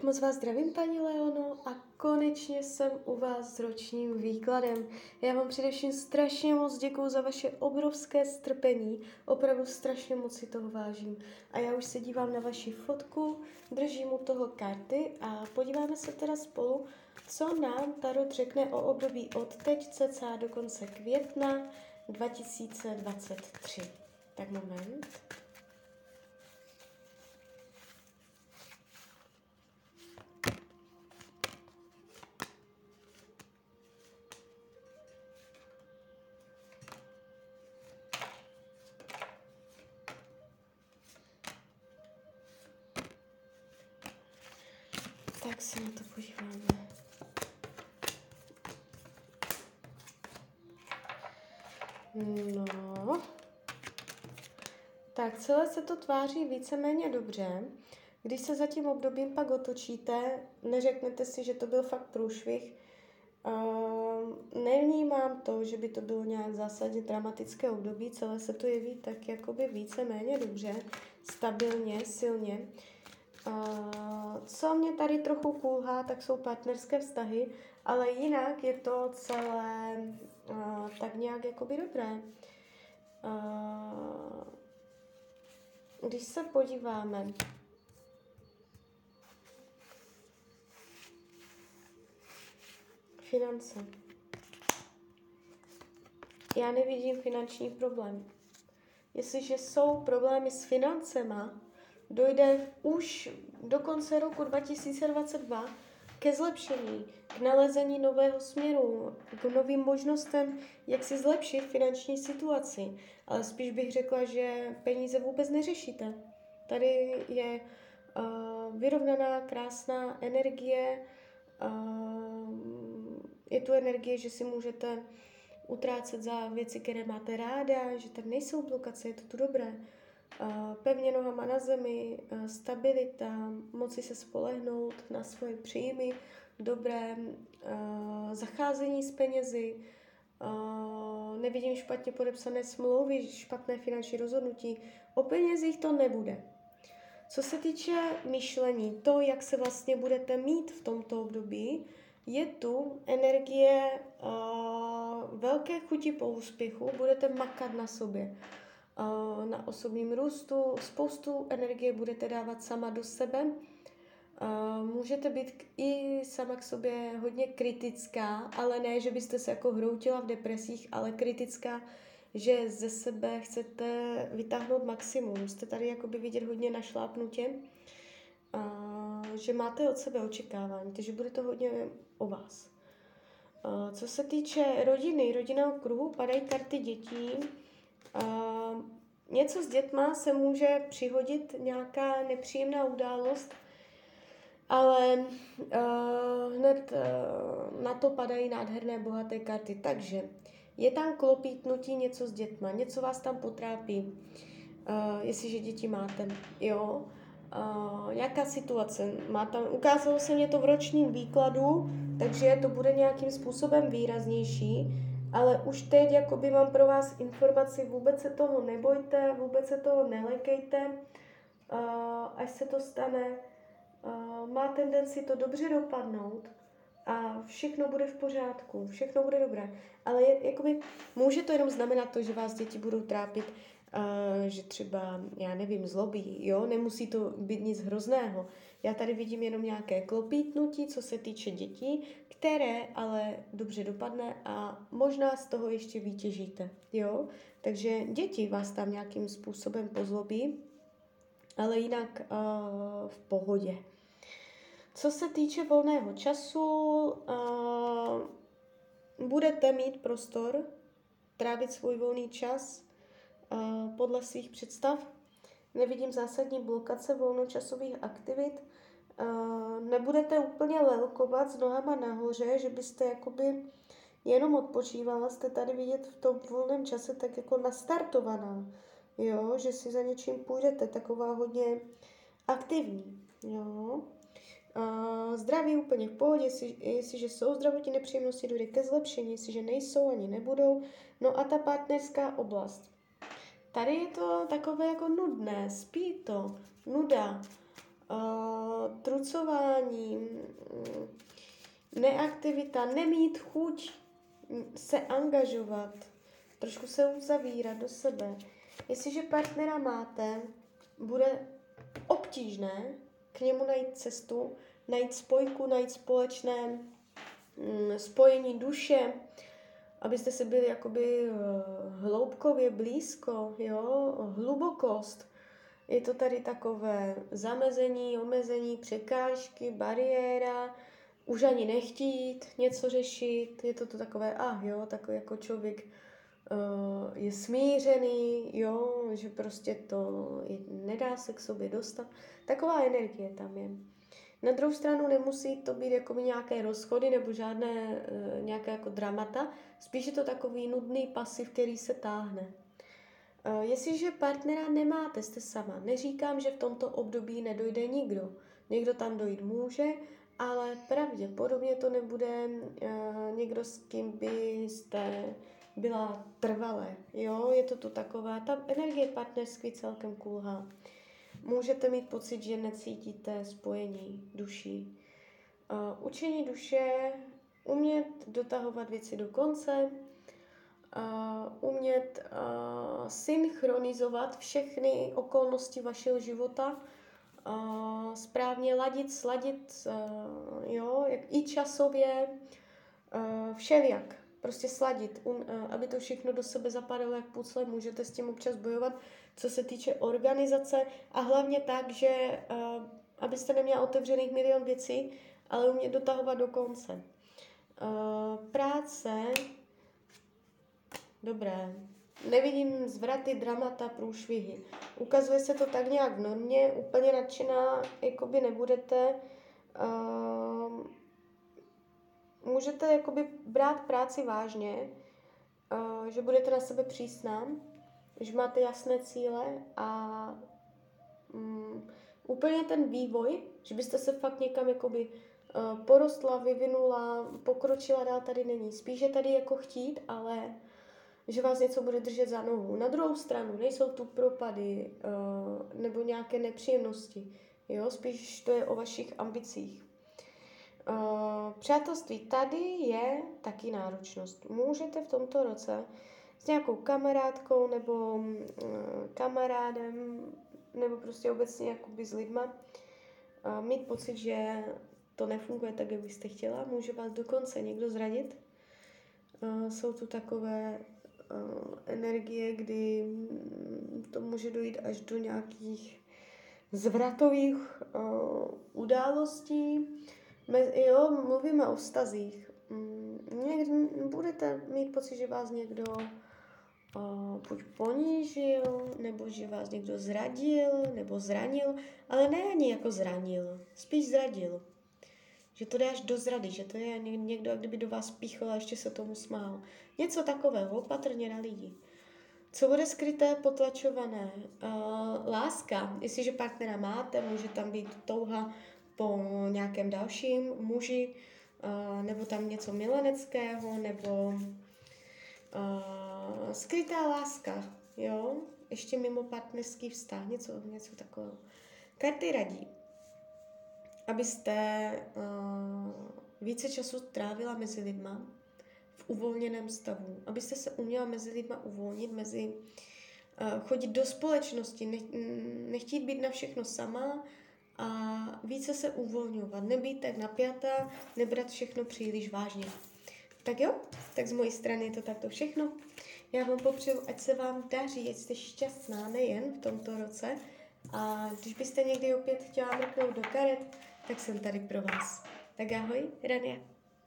Tak moc vás zdravím, paní Leono, a konečně jsem u vás s ročním výkladem. Já vám především strašně moc děkuji za vaše obrovské strpení, opravdu strašně moc si toho vážím. A já už se dívám na vaši fotku, držím u toho karty a podíváme se teda spolu, co nám Tarot řekne o období od teď cca do konce května 2023. Tak moment. Tak se na to podíváme. No. Tak celé se to tváří víceméně dobře. Když se za tím obdobím pak otočíte, neřeknete si, že to byl fakt průšvih. Uh, nevnímám to, že by to bylo nějak zásadně dramatické období, celé se to jeví tak jakoby víceméně dobře, stabilně, silně. Co mě tady trochu kulhá, tak jsou partnerské vztahy, ale jinak je to celé tak nějak jakoby dobré. Když se podíváme, finance. Já nevidím finanční problém. Jestliže jsou problémy s financema, dojde už do konce roku 2022 ke zlepšení, k nalezení nového směru, k novým možnostem, jak si zlepšit finanční situaci. Ale spíš bych řekla, že peníze vůbec neřešíte. Tady je uh, vyrovnaná, krásná energie. Uh, je tu energie, že si můžete utrácet za věci, které máte ráda, že tady nejsou blokace, je to tu dobré pevně nohama na zemi, stabilita, moci se spolehnout na svoje příjmy, dobré zacházení s penězi, nevidím špatně podepsané smlouvy, špatné finanční rozhodnutí. O penězích to nebude. Co se týče myšlení, to, jak se vlastně budete mít v tomto období, je tu energie uh, velké chuti po úspěchu, budete makat na sobě na osobním růstu, spoustu energie budete dávat sama do sebe. Můžete být i sama k sobě hodně kritická, ale ne, že byste se jako hroutila v depresích, ale kritická, že ze sebe chcete vytáhnout maximum. Jste tady jakoby vidět hodně na šlápnutě, že máte od sebe očekávání, takže bude to hodně o vás. Co se týče rodiny, rodinného kruhu, padají karty dětí, Něco s dětma se může přihodit, nějaká nepříjemná událost, ale uh, hned uh, na to padají nádherné, bohaté karty. Takže je tam klopítnutí něco s dětma, něco vás tam potrápí, uh, jestliže děti máte, jo. Uh, nějaká situace. Má tam, ukázalo se mě to v ročním výkladu, takže to bude nějakým způsobem výraznější ale už teď jakoby mám pro vás informaci, vůbec se toho nebojte, vůbec se toho nelekejte, uh, až se to stane, uh, má tendenci to dobře dopadnout a všechno bude v pořádku, všechno bude dobré. Ale je, jakoby, může to jenom znamenat to, že vás děti budou trápit, že třeba, já nevím, zlobí, jo, nemusí to být nic hrozného. Já tady vidím jenom nějaké klopítnutí, co se týče dětí, které ale dobře dopadne a možná z toho ještě vytěžíte, jo. Takže děti vás tam nějakým způsobem pozlobí, ale jinak uh, v pohodě. Co se týče volného času, uh, budete mít prostor trávit svůj volný čas podle svých představ. Nevidím zásadní blokace volnočasových aktivit. Nebudete úplně lelkovat s nohama nahoře, že byste jakoby jenom odpočívala, jste tady vidět v tom volném čase tak jako nastartovaná, jo, že si za něčím půjdete, taková hodně aktivní, jo. Zdraví úplně v pohodě, jestli, jestliže jsou zdravotní nepříjemnosti, dojde ke zlepšení, jestliže nejsou, ani nebudou. No a ta partnerská oblast. Tady je to takové jako nudné, spí to, nuda. uh, trucování, mm, neaktivita, nemít chuť se angažovat, trošku se uzavírat do sebe. Jestliže partnera máte, bude obtížné k němu najít cestu, najít spojku, najít společné mm, spojení duše, abyste si byli jakoby uh, hloubkově blízko, jo, hlubokost. Je to tady takové zamezení, omezení, překážky, bariéra, už ani nechtít něco řešit, je to to takové, ah jo, takový jako člověk uh, je smířený, jo, že prostě to je, nedá se k sobě dostat. Taková energie tam je. Na druhou stranu nemusí to být jako nějaké rozchody nebo žádné uh, nějaké jako dramata, spíš je to takový nudný pasiv, který se táhne. Uh, jestliže partnera nemáte, jste sama. Neříkám, že v tomto období nedojde nikdo. Někdo tam dojít může, ale pravděpodobně to nebude uh, někdo, s kým byste byla trvalé. Jo, je to tu taková, ta energie partnerství celkem kulhá. Můžete mít pocit, že necítíte spojení duší. Učení duše, umět dotahovat věci do konce, umět synchronizovat všechny okolnosti vašeho života, správně ladit, sladit, jo, jak i časově, všelijak, prostě sladit, um, aby to všechno do sebe zapadalo jak pucle, můžete s tím občas bojovat, co se týče organizace a hlavně tak, že uh, abyste neměla otevřených milion věcí, ale umět dotahovat do konce. Uh, práce, dobré, Nevidím zvraty, dramata, průšvihy. Ukazuje se to tak nějak v normě, úplně nadšená jakoby nebudete. Uh, můžete jakoby brát práci vážně, uh, že budete na sebe přísná, že máte jasné cíle a um, úplně ten vývoj, že byste se fakt někam jakoby uh, porostla, vyvinula, pokročila dál tady není. Spíš je tady jako chtít, ale že vás něco bude držet za nohu. Na druhou stranu nejsou tu propady uh, nebo nějaké nepříjemnosti. Jo? Spíš to je o vašich ambicích. Uh, přátelství tady je taky náročnost. Můžete v tomto roce s nějakou kamarádkou nebo uh, kamarádem nebo prostě obecně jakoby s lidma mít pocit, že to nefunguje tak, jak byste chtěla. Může vás dokonce někdo zradit. Jsou tu takové uh, energie, kdy mm, to může dojít až do nějakých zvratových uh, událostí. Jo, mluvíme o vztazích. Mm, někdy budete mít pocit, že vás někdo buď ponížil, nebo že vás někdo zradil, nebo zranil, ale ne ani jako zranil, spíš zradil že to dáš do zrady, že to je někdo, kdyby do vás píchl a ještě se tomu smál. Něco takového, opatrně na lidi. Co bude skryté, potlačované? Uh, láska. Jestliže partnera máte, může tam být touha po nějakém dalším muži, uh, nebo tam něco mileneckého, nebo uh, skrytá láska, jo? Ještě mimo partnerský vztah, něco, něco takového. Karty radí abyste uh, více času trávila mezi lidma v uvolněném stavu, abyste se uměla mezi lidma uvolnit, mezi uh, chodit do společnosti, ne, nechtít být na všechno sama a více se uvolňovat, nebýt tak napjatá, nebrat všechno příliš vážně. Tak jo, tak z mojí strany je to takto všechno. Já vám popřeju, ať se vám daří, ať jste šťastná nejen v tomto roce. A když byste někdy opět chtěla mrknout do karet, tak jsem tady pro vás. Tak ahoj, Rania.